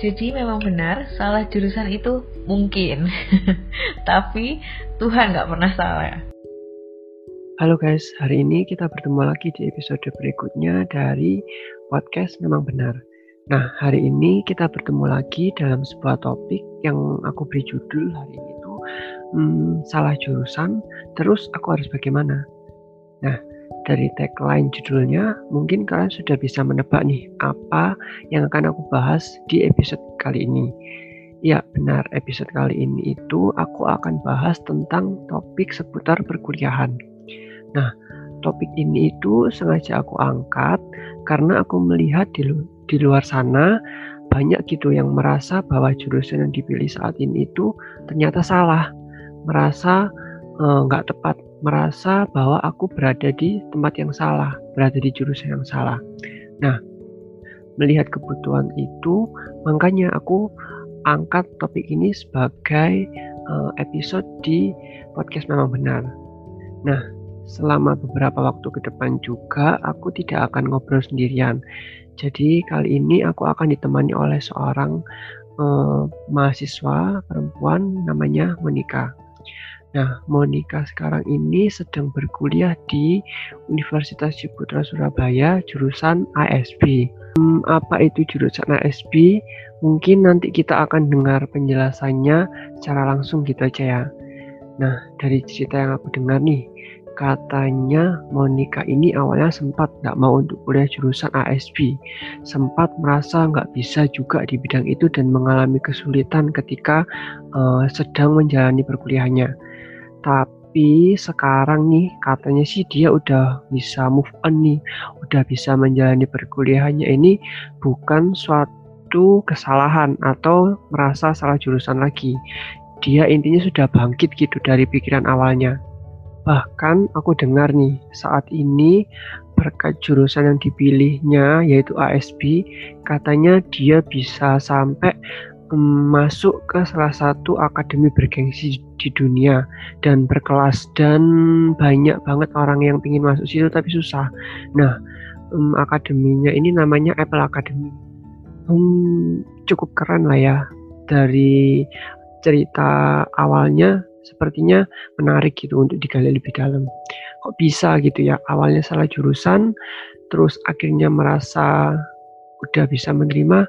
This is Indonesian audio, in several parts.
Jadi memang benar salah jurusan itu mungkin, tapi Tuhan nggak pernah salah. Halo guys, hari ini kita bertemu lagi di episode berikutnya dari podcast Memang Benar. Nah, hari ini kita bertemu lagi dalam sebuah topik yang aku beri judul hari ini tuh hmm, salah jurusan, terus aku harus bagaimana? Nah, dari tagline judulnya, mungkin kalian sudah bisa menebak nih apa yang akan aku bahas di episode kali ini. Ya, benar. Episode kali ini itu aku akan bahas tentang topik seputar perkuliahan. Nah, topik ini itu sengaja aku angkat karena aku melihat di, lu di luar sana banyak gitu yang merasa bahwa jurusan yang dipilih saat ini itu ternyata salah, merasa eh, nggak tepat merasa bahwa aku berada di tempat yang salah, berada di jurusan yang salah. Nah, melihat kebutuhan itu, makanya aku angkat topik ini sebagai uh, episode di podcast memang benar. Nah, selama beberapa waktu ke depan juga aku tidak akan ngobrol sendirian. Jadi kali ini aku akan ditemani oleh seorang uh, mahasiswa perempuan namanya Monica. Nah, Monica sekarang ini sedang berkuliah di Universitas Ciputra Surabaya jurusan ASB. Hmm, apa itu jurusan ASB? Mungkin nanti kita akan dengar penjelasannya secara langsung gitu aja ya. Nah, dari cerita yang aku dengar nih, katanya Monica ini awalnya sempat nggak mau untuk kuliah jurusan ASB, sempat merasa nggak bisa juga di bidang itu dan mengalami kesulitan ketika uh, sedang menjalani perkuliahannya. Tapi sekarang nih katanya sih dia udah bisa move on nih udah bisa menjalani perkuliahannya ini bukan suatu kesalahan atau merasa salah jurusan lagi. Dia intinya sudah bangkit gitu dari pikiran awalnya bahkan aku dengar nih saat ini berkat jurusan yang dipilihnya yaitu ASB katanya dia bisa sampai masuk ke salah satu akademi bergengsi di dunia dan berkelas dan banyak banget orang yang ingin masuk situ tapi susah. Nah, um, akademinya ini namanya Apple Academy. Um, cukup keren lah ya dari cerita awalnya sepertinya menarik gitu untuk digali lebih dalam. Kok bisa gitu ya? Awalnya salah jurusan, terus akhirnya merasa udah bisa menerima,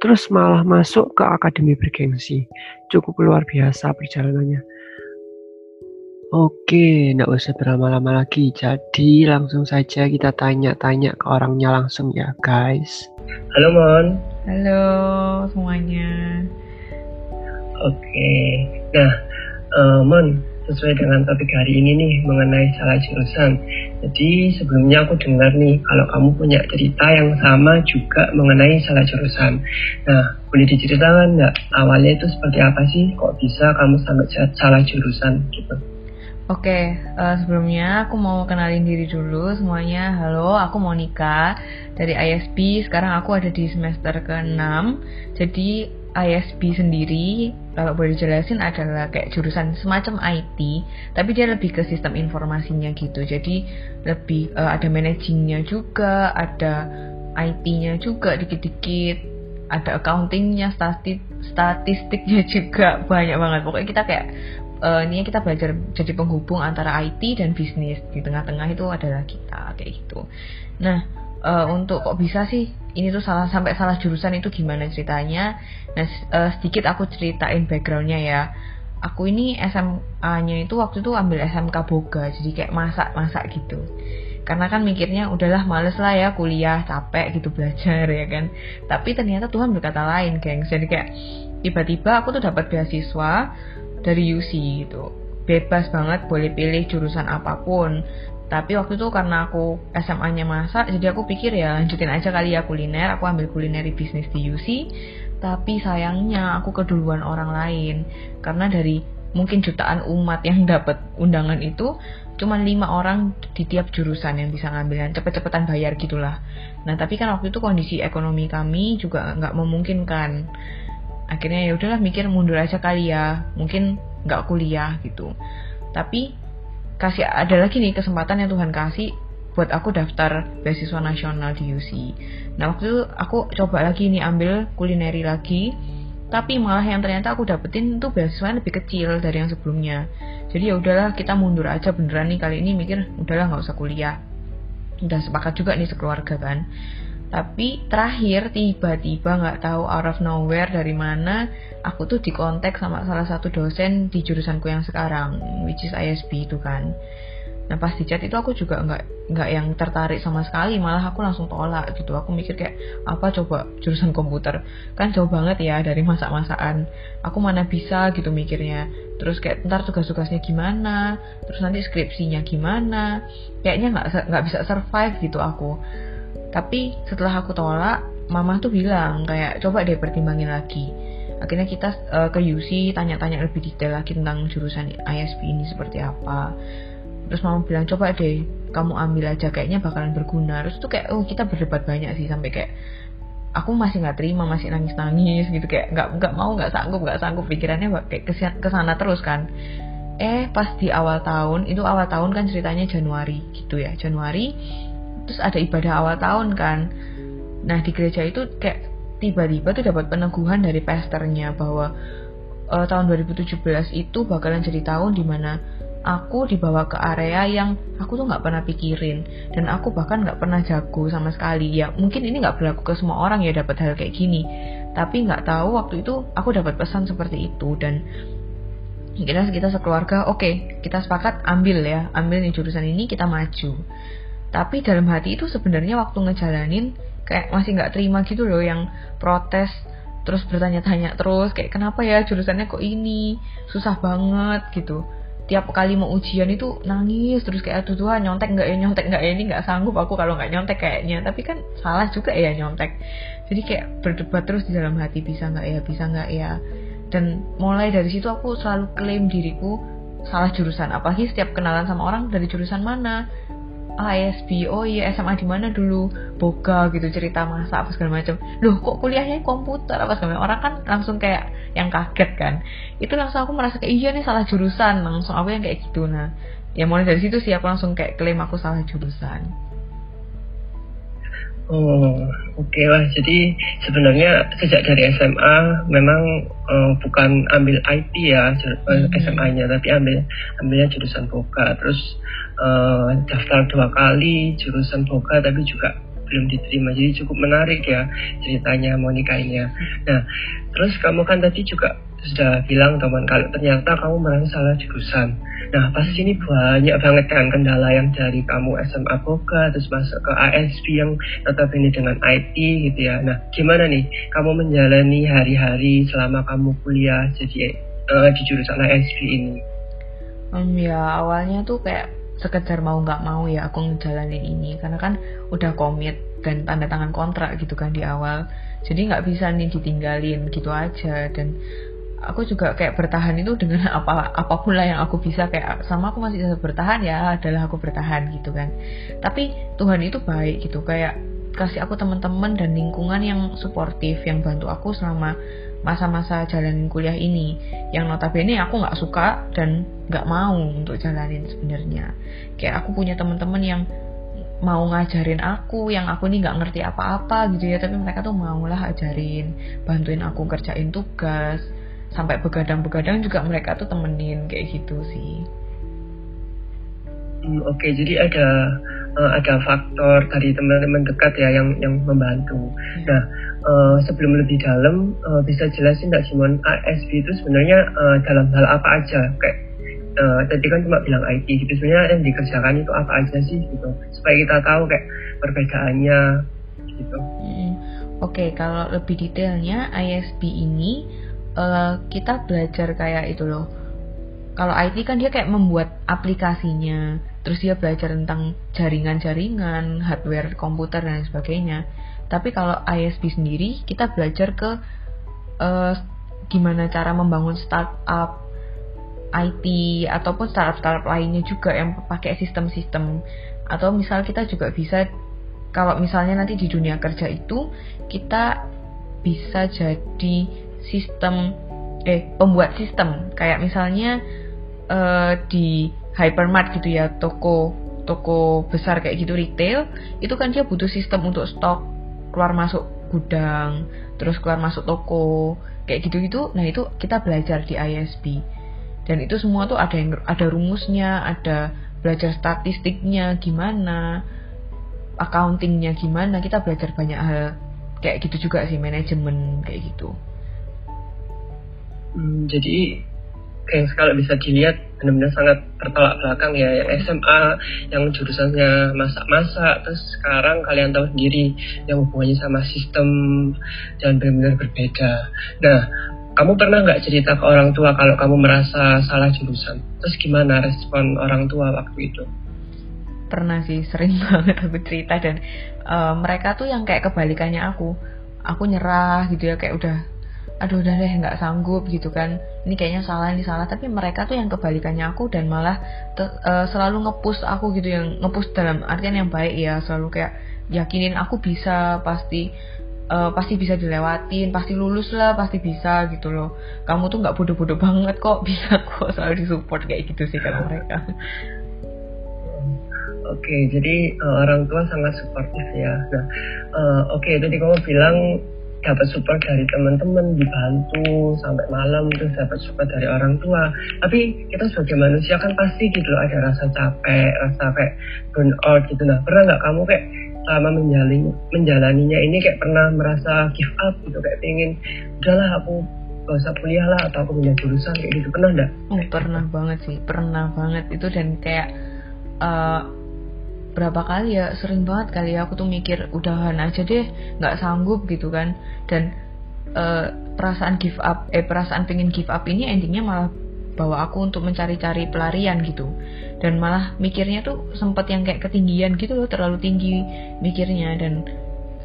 terus malah masuk ke akademi bergengsi. Cukup luar biasa perjalanannya. Oke, nggak usah berlama-lama lagi. Jadi langsung saja kita tanya-tanya ke orangnya langsung ya, guys. Halo Mon. Halo semuanya. Oke, nah uh, Mon, sesuai dengan topik hari ini nih mengenai salah jurusan. Jadi sebelumnya aku dengar nih kalau kamu punya cerita yang sama juga mengenai salah jurusan. Nah, boleh diceritakan nggak awalnya itu seperti apa sih? Kok bisa kamu sampai salah jurusan gitu? Oke, uh, sebelumnya aku mau kenalin diri dulu semuanya. Halo, aku Monica dari ISB. Sekarang aku ada di semester ke-6. Jadi ISB sendiri kalau boleh dijelasin adalah kayak jurusan semacam IT tapi dia lebih ke sistem informasinya gitu. Jadi lebih uh, ada managingnya juga ada IT-nya juga dikit-dikit ada accountingnya statistik statistiknya juga banyak banget. Pokoknya kita kayak uh, ini kita belajar jadi penghubung antara IT dan bisnis. Di tengah-tengah itu adalah kita kayak gitu. Nah uh, untuk kok bisa sih? Ini tuh salah sampai salah jurusan itu gimana ceritanya? Nah uh, sedikit aku ceritain backgroundnya ya. Aku ini SMA-nya itu waktu itu ambil SMK Boga jadi kayak masak-masak gitu. Karena kan mikirnya udahlah males lah ya kuliah capek gitu belajar ya kan? Tapi ternyata Tuhan berkata lain geng jadi kayak tiba-tiba aku tuh dapat beasiswa dari UC gitu. Bebas banget boleh pilih jurusan apa pun tapi waktu itu karena aku SMA-nya masak jadi aku pikir ya lanjutin aja kali ya kuliner. Aku ambil kulineri bisnis di UC tapi sayangnya aku keduluan orang lain. Karena dari mungkin jutaan umat yang dapat undangan itu cuma lima orang di tiap jurusan yang bisa ngambil. Cepet-cepetan bayar gitulah. Nah tapi kan waktu itu kondisi ekonomi kami juga nggak memungkinkan. Akhirnya ya udahlah mikir mundur aja kali ya. Mungkin nggak kuliah gitu. Tapi kasih ada lagi nih kesempatan yang Tuhan kasih buat aku daftar beasiswa nasional di UC. Nah waktu itu aku coba lagi nih ambil kulineri lagi, tapi malah yang ternyata aku dapetin tuh beasiswa lebih kecil dari yang sebelumnya. Jadi ya udahlah kita mundur aja beneran nih kali ini mikir udahlah nggak usah kuliah. Udah sepakat juga nih sekeluarga kan. Tapi terakhir tiba-tiba nggak tahu out of nowhere dari mana aku tuh dikontak sama salah satu dosen di jurusanku yang sekarang, which is ISB itu kan. Nah pas di chat itu aku juga nggak nggak yang tertarik sama sekali, malah aku langsung tolak gitu. Aku mikir kayak apa coba jurusan komputer kan jauh banget ya dari masak-masakan. Aku mana bisa gitu mikirnya. Terus kayak ntar tugas-tugasnya gimana, terus nanti skripsinya gimana. Kayaknya nggak nggak bisa survive gitu aku. Tapi setelah aku tolak, mama tuh bilang kayak coba deh pertimbangin lagi. Akhirnya kita uh, ke UC tanya-tanya lebih detail lagi tentang jurusan ISP ini seperti apa. Terus mama bilang coba deh kamu ambil aja kayaknya bakalan berguna. Terus tuh kayak oh kita berdebat banyak sih sampai kayak aku masih nggak terima masih nangis nangis gitu kayak nggak nggak mau nggak sanggup nggak sanggup. Pikirannya kayak ke sana terus kan. Eh pas di awal tahun itu awal tahun kan ceritanya Januari gitu ya Januari terus ada ibadah awal tahun kan. Nah di gereja itu kayak tiba-tiba tuh dapat peneguhan dari pesternya bahwa uh, tahun 2017 itu bakalan jadi tahun di mana aku dibawa ke area yang aku tuh nggak pernah pikirin dan aku bahkan nggak pernah jago sama sekali. Ya mungkin ini nggak berlaku ke semua orang ya dapat hal kayak gini. Tapi nggak tahu waktu itu aku dapat pesan seperti itu dan kita kita sekeluarga oke okay, kita sepakat ambil ya ambil nih jurusan ini kita maju tapi dalam hati itu sebenarnya waktu ngejalanin kayak masih nggak terima gitu loh yang protes terus bertanya-tanya terus kayak kenapa ya jurusannya kok ini? Susah banget gitu. Tiap kali mau ujian itu nangis terus kayak aduh Tuhan nyontek nggak ya nyontek nggak ya ini nggak sanggup aku kalau nggak nyontek kayaknya. Tapi kan salah juga ya nyontek. Jadi kayak berdebat terus di dalam hati bisa nggak ya bisa nggak ya? Dan mulai dari situ aku selalu klaim diriku salah jurusan. Apalagi setiap kenalan sama orang dari jurusan mana ASB oh iya SMA di mana dulu? Boga gitu cerita masa apa segala macam. Loh kok kuliahnya komputer apa segala macam. Orang kan langsung kayak yang kaget kan. Itu langsung aku merasa kayak iya nih salah jurusan. Langsung aku yang kayak gitu. Nah ya mulai dari situ sih aku langsung kayak klaim aku salah jurusan. Oh, oke okay lah. Jadi sebenarnya sejak dari SMA memang uh, bukan ambil IT ya hmm. SMA-nya, tapi ambil ambilnya jurusan boga. Terus uh, daftar dua kali jurusan boga, tapi juga belum diterima. Jadi cukup menarik ya ceritanya Monica ini ya. Nah, terus kamu kan tadi juga sudah bilang teman kalau ternyata kamu merasa salah jurusan Nah, pasti ini banyak banget kan kendala yang dari kamu SMA Boga, terus masuk ke ASP yang notabene dengan IT gitu ya. Nah, gimana nih kamu menjalani hari-hari selama kamu kuliah jadi uh, di jurusan ASP ini? Um, ya awalnya tuh kayak sekedar mau nggak mau ya aku ngejalanin ini. Karena kan udah komit dan tanda tangan kontrak gitu kan di awal. Jadi nggak bisa nih ditinggalin gitu aja. Dan aku juga kayak bertahan itu dengan apa apa pun lah yang aku bisa. Kayak sama aku masih bisa bertahan ya adalah aku bertahan gitu kan. Tapi Tuhan itu baik gitu. Kayak kasih aku teman-teman dan lingkungan yang suportif yang bantu aku selama masa-masa jalanin kuliah ini yang notabene aku nggak suka dan nggak mau untuk jalanin sebenarnya kayak aku punya teman-teman yang mau ngajarin aku yang aku nih nggak ngerti apa-apa gitu ya tapi mereka tuh mau lah ajarin bantuin aku kerjain tugas sampai begadang-begadang juga mereka tuh temenin kayak gitu sih. Hmm, Oke, okay, jadi ada uh, ada faktor dari teman-teman dekat ya yang yang membantu. Hmm. Nah, uh, sebelum lebih dalam uh, bisa jelasin nggak Simon ASB itu sebenarnya uh, dalam hal apa aja? Kayak uh, tadi kan cuma bilang IT gitu. Sebenarnya yang dikerjakan itu apa aja sih gitu? Supaya kita tahu kayak perbedaannya gitu. Hmm. Oke, okay, kalau lebih detailnya ISB ini uh, kita belajar kayak itu loh kalau IT kan dia kayak membuat aplikasinya terus dia belajar tentang jaringan-jaringan hardware komputer dan sebagainya tapi kalau ISP sendiri kita belajar ke uh, gimana cara membangun startup IT ataupun startup-startup lainnya juga yang pakai sistem-sistem. Atau misal kita juga bisa kalau misalnya nanti di dunia kerja itu kita bisa jadi sistem eh pembuat sistem. Kayak misalnya uh, di hypermart gitu ya toko toko besar kayak gitu retail itu kan dia butuh sistem untuk stok keluar masuk gudang terus keluar masuk toko kayak gitu gitu nah itu kita belajar di ISB dan itu semua tuh ada yang ada rumusnya ada belajar statistiknya gimana accountingnya gimana kita belajar banyak hal. Kayak gitu juga sih manajemen kayak gitu. Hmm, jadi yang kalau bisa dilihat benar-benar sangat tertolak belakang ya yang SMA yang jurusannya masak-masak terus sekarang kalian tahu sendiri yang hubungannya sama sistem dan benar-benar berbeda. Nah kamu pernah nggak cerita ke orang tua kalau kamu merasa salah jurusan? Terus gimana respon orang tua waktu itu? Pernah sih sering banget aku cerita dan uh, mereka tuh yang kayak kebalikannya aku. Aku nyerah gitu ya kayak udah aduh udah deh nggak sanggup gitu kan. Ini kayaknya salah ini salah. Tapi mereka tuh yang kebalikannya aku dan malah te, uh, selalu ngepus aku gitu yang ngepus dalam artian yang baik ya. Selalu kayak yakinin aku bisa pasti uh, pasti bisa dilewatin pasti lulus lah pasti bisa gitu loh. Kamu tuh nggak bodoh-bodoh banget kok bisa kok selalu disupport kayak gitu sih kalau mereka. Oke, okay, jadi uh, orang tua sangat suportif ya. Nah, uh, oke, okay, tadi kamu bilang dapat support dari teman-teman dibantu sampai malam terus dapat support dari orang tua. Tapi kita sebagai manusia kan pasti gitu loh ada rasa capek rasa kayak burn out gitu. Nah pernah nggak kamu kayak selama menjalani menjalaninya ini kayak pernah merasa give up gitu kayak pengen udahlah aku gak usah kuliah lah atau aku punya jurusan kayak gitu. Pernah nggak? Oh pernah banget sih pernah banget. Itu dan kayak uh, berapa kali ya sering banget kali ya aku tuh mikir udahan aja deh nggak sanggup gitu kan. Dan uh, perasaan give up eh perasaan pengen give up ini endingnya malah bawa aku untuk mencari-cari pelarian gitu. Dan malah mikirnya tuh sempet yang kayak ketinggian gitu loh terlalu tinggi mikirnya. Dan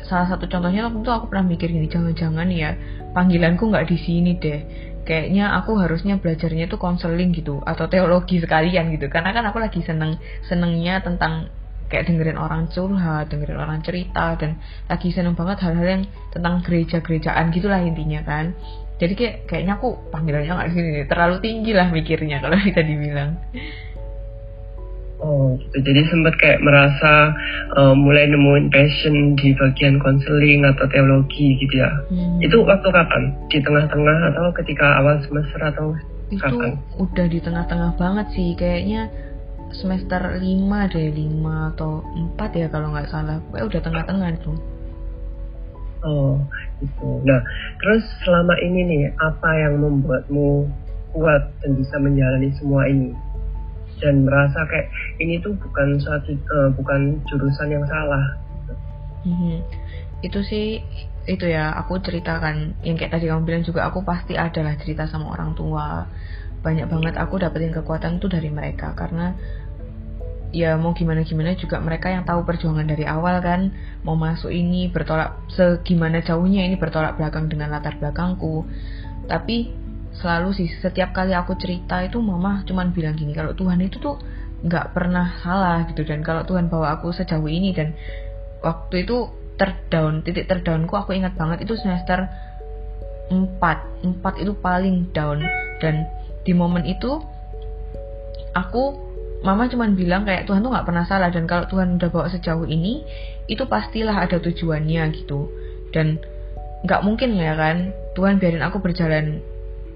salah satu contohnya waktu itu aku pernah mikir gini jangan-jangan ya panggilanku nggak di sini deh. Kayaknya aku harusnya belajarnya tuh konseling gitu atau teologi sekalian gitu. Karena kan aku lagi seneng senengnya tentang kayak dengerin orang curhat, dengerin orang cerita dan lagi seneng banget hal-hal yang tentang gereja-gerejaan gitulah intinya kan. Jadi kayak kayaknya aku panggilannya nggak sini terlalu tinggi lah mikirnya kalau bisa dibilang. Oh, jadi sempat kayak merasa uh, mulai nemuin passion di bagian konseling atau teologi gitu ya. Hmm. Itu waktu kapan? Di tengah-tengah atau ketika awal semester atau itu kapan? udah di tengah-tengah banget sih kayaknya semester 5 deh 5 atau 4 ya kalau nggak salah. Gue udah tengah-tengah itu. Oh gitu. Nah terus selama ini nih apa yang membuatmu kuat dan bisa menjalani semua ini? Dan merasa kayak ini tuh bukan suatu uh, bukan jurusan yang salah. Mm-hmm. itu sih itu ya aku ceritakan. Yang kayak tadi kamu bilang juga aku pasti adalah cerita sama orang tua banyak banget aku dapetin kekuatan tuh dari mereka. Karena ya mau gimana gimana juga mereka yang tahu perjuangan dari awal kan. Mau masuk ini bertolak segimana jauhnya ini bertolak belakang dengan latar belakangku. Tapi selalu sih setiap kali aku cerita itu mama cuman bilang gini kalau Tuhan itu tuh nggak pernah salah gitu. Dan kalau Tuhan bawa aku sejauh ini dan waktu itu terdown titik terdownku aku ingat banget itu semester 4 4 itu paling down. Dan di momen itu aku mama cuma bilang kayak Tuhan tuh nggak pernah salah dan kalau Tuhan udah bawa sejauh ini itu pastilah ada tujuannya gitu. Dan nggak mungkin ya kan Tuhan biarin aku berjalan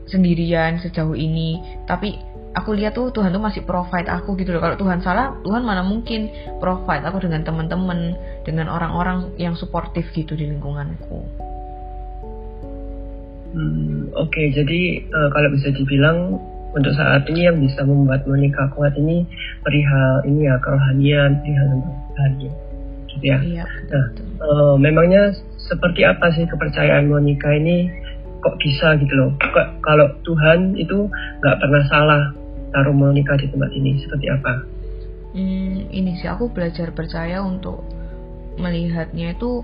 sendirian sejauh ini. Tapi aku lihat tuh Tuhan tuh masih provide aku gitu loh. Kalau Tuhan salah Tuhan mana mungkin provide aku dengan teman-teman dengan orang-orang yang suportif gitu di lingkunganku hmm, oke okay, jadi uh, kalau bisa dibilang untuk saat ini yang bisa membuat Monica kuat ini perihal ini ya kerohanian, perihal tentang bahagia, gitu ya. Iya, nah, uh, memangnya seperti apa sih kepercayaan Monica ini kok bisa gitu loh? Kok, kalau Tuhan itu nggak pernah salah taruh Monica di tempat ini, seperti apa? Hmm, ini sih aku belajar percaya untuk melihatnya itu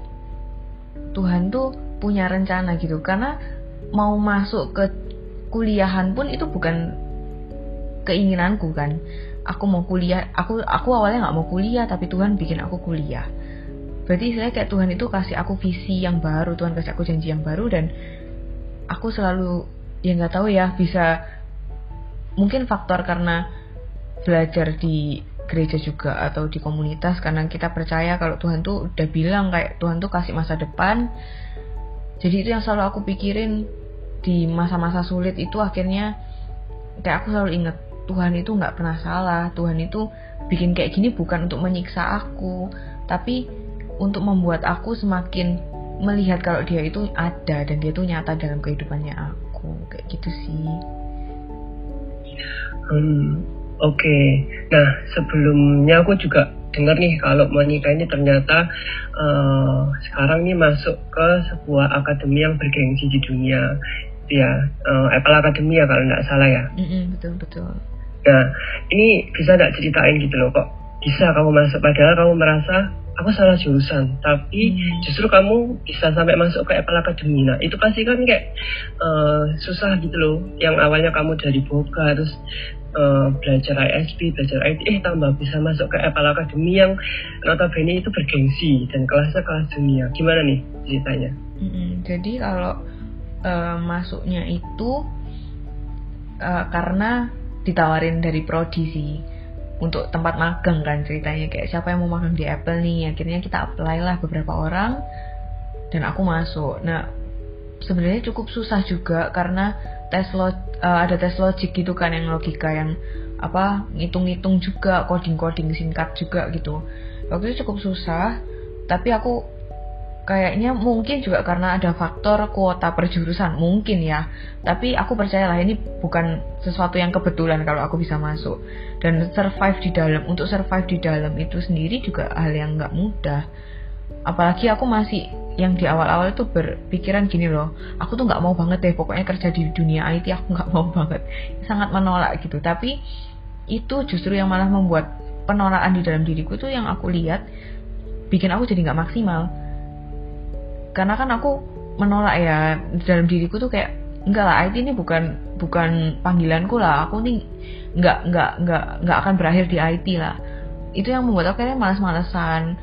Tuhan tuh punya rencana gitu karena mau masuk ke kuliahan pun itu bukan keinginanku kan. Aku mau kuliah aku aku awalnya nggak mau kuliah tapi Tuhan bikin aku kuliah. Berarti saya kayak Tuhan itu kasih aku visi yang baru Tuhan kasih aku janji yang baru dan aku selalu ya nggak tahu ya bisa mungkin faktor karena belajar di gereja juga atau di komunitas karena kita percaya kalau Tuhan tuh udah bilang kayak Tuhan tuh kasih masa depan jadi itu yang selalu aku pikirin di masa-masa sulit itu akhirnya kayak aku selalu inget Tuhan itu nggak pernah salah. Tuhan itu bikin kayak gini bukan untuk menyiksa aku tapi untuk membuat aku semakin melihat kalau dia itu ada dan dia itu nyata dalam kehidupannya aku. Kayak gitu sih. Hmm, oke. Okay. nah sebelumnya aku juga dengar nih kalau Monica ini ternyata uh, sekarang nih masuk ke sebuah akademi yang bergengsi di dunia. Ya uh, Apple Academy ya kalau nggak salah ya. Mm -mm, betul betul. Nah ini bisa nggak ceritain gitu loh kok bisa kamu masuk padahal kamu merasa aku salah jurusan. Tapi hmm. justru kamu bisa sampai masuk ke Apple Academy. Nah itu pasti kan kayak uh, susah gitu loh. Yang awalnya kamu dari boga terus uh, belajar ISP belajar IT eh tambah bisa masuk ke Apple Academy yang notabene itu bergengsi dan kelasnya kelas dunia. Gimana nih ceritanya? Hmm, jadi kalau uh, masuknya itu uh, karena ditawarin dari prodi sih untuk tempat magang kan ceritanya. Kayak siapa yang mau magang di Apple nih? Akhirnya kita apply lah beberapa orang dan aku masuk. Nah sebenarnya cukup susah juga karena tes lo uh, ada tes logik gitu kan yang logika yang apa ngitung-ngitung juga coding-coding singkat juga gitu. Waktu itu cukup susah tapi aku kayaknya mungkin juga karena ada faktor kuota perjurusan mungkin ya. Tapi aku percayalah ini bukan sesuatu yang kebetulan kalau aku bisa masuk. Dan survive di dalam untuk survive di dalam itu sendiri juga hal yang nggak mudah. Apalagi aku masih yang di awal-awal itu berpikiran gini loh. Aku tuh nggak mau banget deh pokoknya kerja di dunia IT aku nggak mau banget. Sangat menolak gitu. Tapi itu justru yang malah membuat penolakan di dalam diriku itu yang aku lihat bikin aku jadi nggak maksimal karena kan aku menolak ya dalam diriku tuh kayak enggak lah IT ini bukan bukan panggilanku lah. Aku nih enggak enggak enggak enggak akan berakhir di IT lah. Itu yang membuat aku kayaknya malas-malesan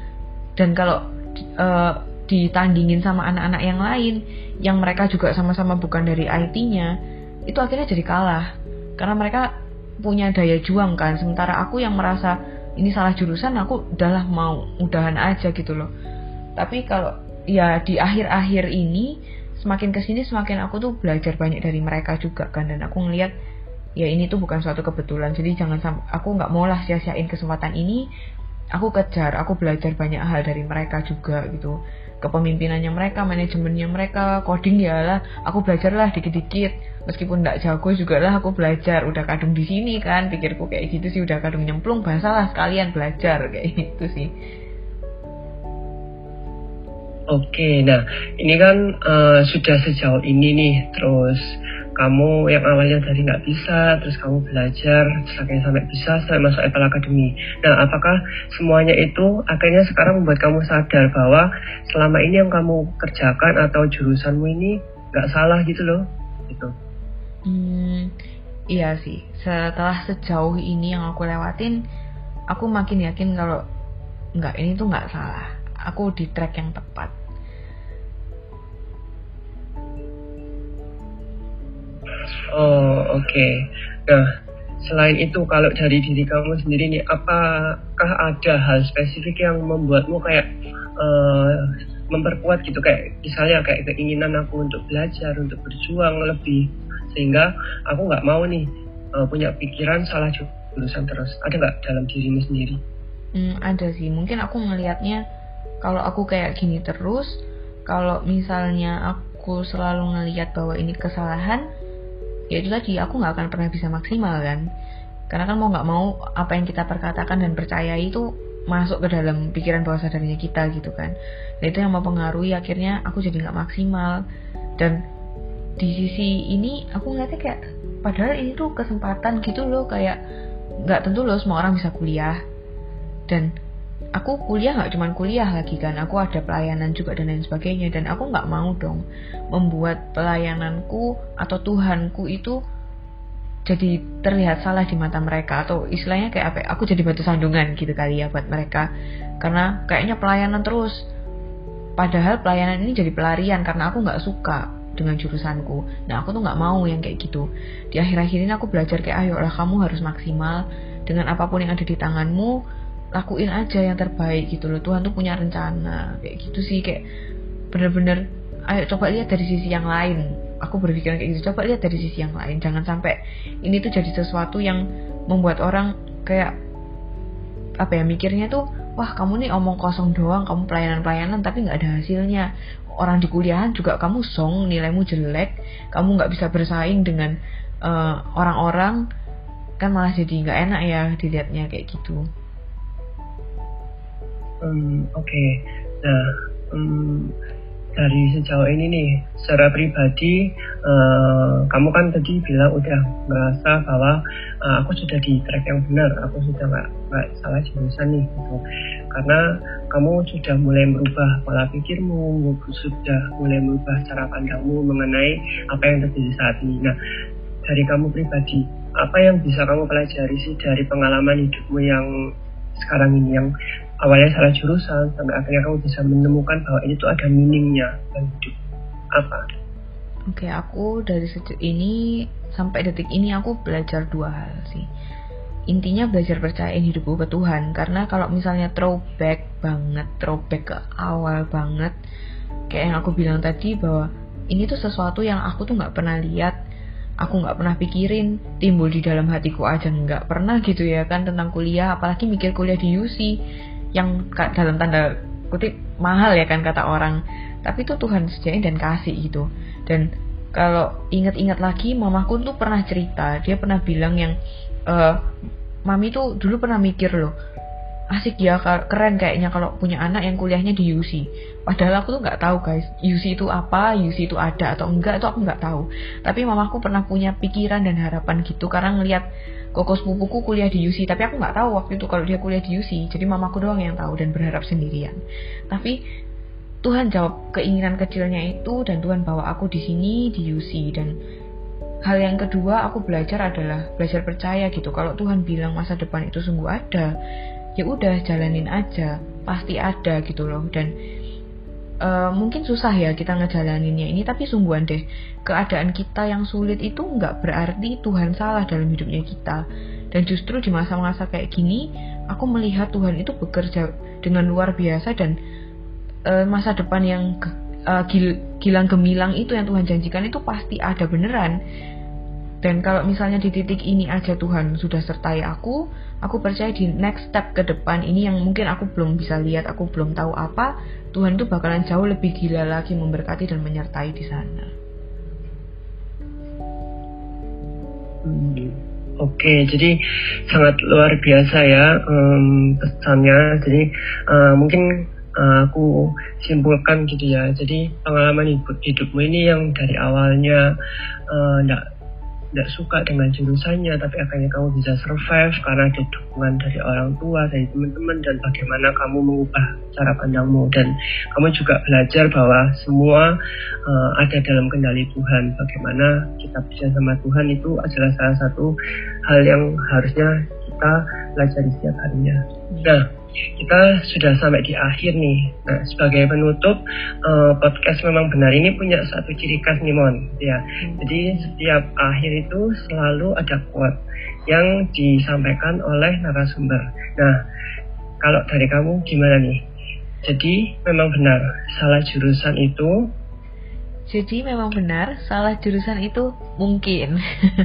dan kalau uh, ditandingin sama anak-anak yang lain yang mereka juga sama-sama bukan dari IT-nya itu akhirnya jadi kalah. Karena mereka punya daya juang kan. Sementara aku yang merasa ini salah jurusan aku udahlah mau udahan aja gitu loh. Tapi kalau ya di akhir-akhir ini semakin ke sini semakin aku tuh belajar banyak dari mereka juga kan. Dan aku ngeliat ya ini tuh bukan suatu kebetulan. Jadi jangan sampai aku nggak mau lah sia-siain kesempatan ini. Aku kejar aku belajar banyak hal dari mereka juga gitu. Kepemimpinannya mereka manajemennya mereka coding ya lah. Aku belajar lah dikit-dikit. Meskipun nggak jago juga lah aku belajar. Udah kadung di sini kan pikirku kayak gitu sih. Udah kadung nyemplung bahasa lah sekalian belajar kayak gitu sih Oke, nah ini kan uh, sudah sejauh ini nih, terus kamu yang awalnya tadi nggak bisa, terus kamu belajar, terus akhirnya sampai bisa, sampai masuk Apple Academy. Nah, apakah semuanya itu akhirnya sekarang membuat kamu sadar bahwa selama ini yang kamu kerjakan atau jurusanmu ini nggak salah gitu loh, gitu? Hmm, iya sih. Setelah sejauh ini yang aku lewatin, aku makin yakin kalau nggak ini tuh nggak salah aku di track yang tepat. Oh oke. Okay. Nah selain itu kalau dari diri kamu sendiri nih, apakah ada hal spesifik yang membuatmu kayak uh, memperkuat gitu kayak misalnya kayak keinginan aku untuk belajar, untuk berjuang lebih sehingga aku nggak mau nih uh, punya pikiran salah jurusan terus. Ada nggak dalam dirimu sendiri? Hmm, ada sih. Mungkin aku ngelihatnya kalau aku kayak gini terus kalau misalnya aku selalu ngelihat bahwa ini kesalahan ya itu tadi aku nggak akan pernah bisa maksimal kan? Karena kan mau nggak mau apa yang kita perkatakan dan percaya itu masuk ke dalam pikiran bawah sadarnya kita gitu kan. Dan itu yang mempengaruhi akhirnya aku jadi nggak maksimal. Dan di sisi ini aku ngeliatnya kayak padahal ini tuh kesempatan gitu loh kayak nggak tentu loh semua orang bisa kuliah. Dan aku kuliah nggak cuma kuliah lagi kan aku ada pelayanan juga dan lain sebagainya dan aku nggak mau dong membuat pelayananku atau Tuhanku itu jadi terlihat salah di mata mereka atau istilahnya kayak apa ya, aku jadi batu sandungan gitu kali ya buat mereka. Karena kayaknya pelayanan terus. Padahal pelayanan ini jadi pelarian karena aku nggak suka dengan jurusanku. Nah aku tuh nggak mau yang kayak gitu. Di akhir-akhir ini aku belajar kayak ayo lah kamu harus maksimal dengan apa pun yang ada di tanganmu lakuin aja yang terbaik gitu loh. Tuhan tuh punya rencana. Kayak gitu sih kayak bener-bener ayo coba lihat dari sisi yang lain. Aku berpikiran kayak gitu coba lihat dari sisi yang lain. Jangan sampai ini tuh jadi sesuatu yang membuat orang kayak apa ya mikirnya tuh wah kamu nih omong kosong doang kamu pelayanan-pelayanan tapi nggak ada hasilnya. Orang di kuliahan juga kamu song nilaimu jelek kamu nggak bisa bersaing dengan eh, orang-orang. Uh, kan malah jadi nggak enak ya dilihatnya kayak gitu. Hmm, Oke, okay. nah um, dari sejauh ini nih, secara pribadi, uh, kamu kan tadi bilang udah merasa bahwa uh, aku sudah di track yang benar, aku sudah nggak nggak salah jurusan nih, gitu. Karena kamu sudah mulai merubah pola pikirmu, sudah mulai merubah cara pandangmu mengenai apa yang terjadi saat ini. Nah, dari kamu pribadi, apa yang bisa kamu pelajari sih dari pengalaman hidupmu yang sekarang ini yang awalnya salah jurusan sampai akhirnya kamu bisa menemukan bahwa ini tuh ada meaningnya dan hidup. Apa? Oke, aku dari sejak ini sampai detik ini aku belajar dua hal sih. Intinya belajar percayain hidupku ke Tuhan karena kalau misalnya throwback banget, throwback ke awal banget, kayak yang aku bilang tadi bahwa ini tuh sesuatu yang aku tuh nggak pernah lihat, aku nggak pernah pikirin, timbul di dalam hatiku aja nggak pernah gitu ya kan tentang kuliah, apalagi mikir kuliah di UC yang dalam tanda kutip mahal ya kan kata orang. Tapi itu Tuhan sediain dan kasih gitu. Dan kalau ingat-ingat lagi mamaku tuh pernah cerita. Dia pernah bilang yang uh, mami tuh dulu pernah mikir loh asik ya keren kayaknya kalau punya anak yang kuliahnya di UC padahal aku tuh nggak tahu guys UC itu apa UC itu ada atau enggak itu aku nggak tahu. Tapi mamaku pernah punya pikiran dan harapan gitu karena ngelihat koko sepupuku kuliah di UC tapi aku nggak tahu waktu itu kalau dia kuliah di UC jadi mamaku doang yang tahu dan berharap sendirian. Tapi Tuhan jawab keinginan kecilnya itu dan Tuhan bawa aku di sini di UC dan hal yang kedua aku belajar adalah belajar percaya gitu. Kalau Tuhan bilang masa depan itu sungguh ada ya udah jalanin aja. Pasti ada gitu loh. Dan uh, mungkin susah ya kita ngejalaninnya ini tapi sungguhan deh. Keadaan kita yang sulit itu nggak berarti Tuhan salah dalam hidupnya kita. Dan justru di masa-masa kayak gini aku melihat Tuhan itu bekerja dengan luar biasa dan uh, masa depan yang uh, gil gilang gemilang itu yang Tuhan janjikan itu pasti ada beneran dan kalau misalnya di titik ini aja Tuhan sudah sertai aku, aku percaya di next step ke depan ini yang mungkin aku belum bisa lihat, aku belum tahu apa, Tuhan itu bakalan jauh lebih gila lagi memberkati dan menyertai di sana. Hmm, Oke, okay, jadi sangat luar biasa ya um, pesannya. Jadi uh, mungkin uh, aku simpulkan gitu ya. Jadi pengalaman hidup hidupmu ini yang dari awalnya uh, tidak suka dengan jurusannya tapi akhirnya kamu bisa survive karena ada dukungan dari orang tua dari teman-teman dan bagaimana kamu mengubah cara pandangmu. Dan kamu juga belajar bahwa semua uh, ada dalam kendali Tuhan. Bagaimana kita bisa sama Tuhan itu adalah salah satu hal yang harusnya kita pelajari setiap harinya. Nah kita sudah sampai di akhir nih. Nah, sebagai penutup, uh, podcast memang benar ini punya satu ciri khas nih, Mon. Ya, jadi setiap akhir itu selalu ada quote yang disampaikan oleh narasumber. Nah, kalau dari kamu gimana nih? Jadi memang benar salah jurusan itu jadi memang benar salah jurusan itu mungkin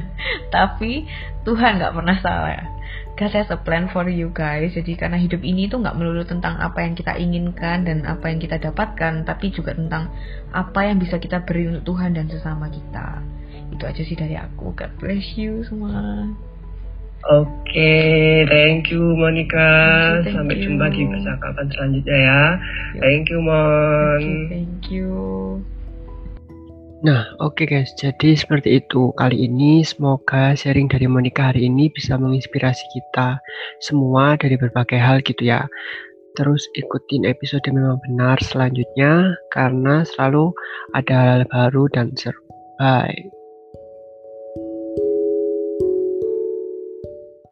tapi Tuhan nggak pernah salah God has a plan for you guys. Jadi karena hidup ini tuh nggak melulu tentang apa yang kita inginkan dan apa yang kita dapatkan, tapi juga tentang apa yang bisa kita beri untuk Tuhan dan sesama kita. Itu aja sih dari aku. God bless you semua. Oke, okay, thank you Monica. Thank you, thank Sampai you. jumpa di percakapan selanjutnya ya. Thank you Mon. Thank you. Thank you. Nah, oke okay guys, jadi seperti itu kali ini. Semoga sharing dari Monica hari ini bisa menginspirasi kita semua dari berbagai hal gitu ya. Terus ikutin episode memang benar selanjutnya karena selalu ada hal baru dan seru. Bye.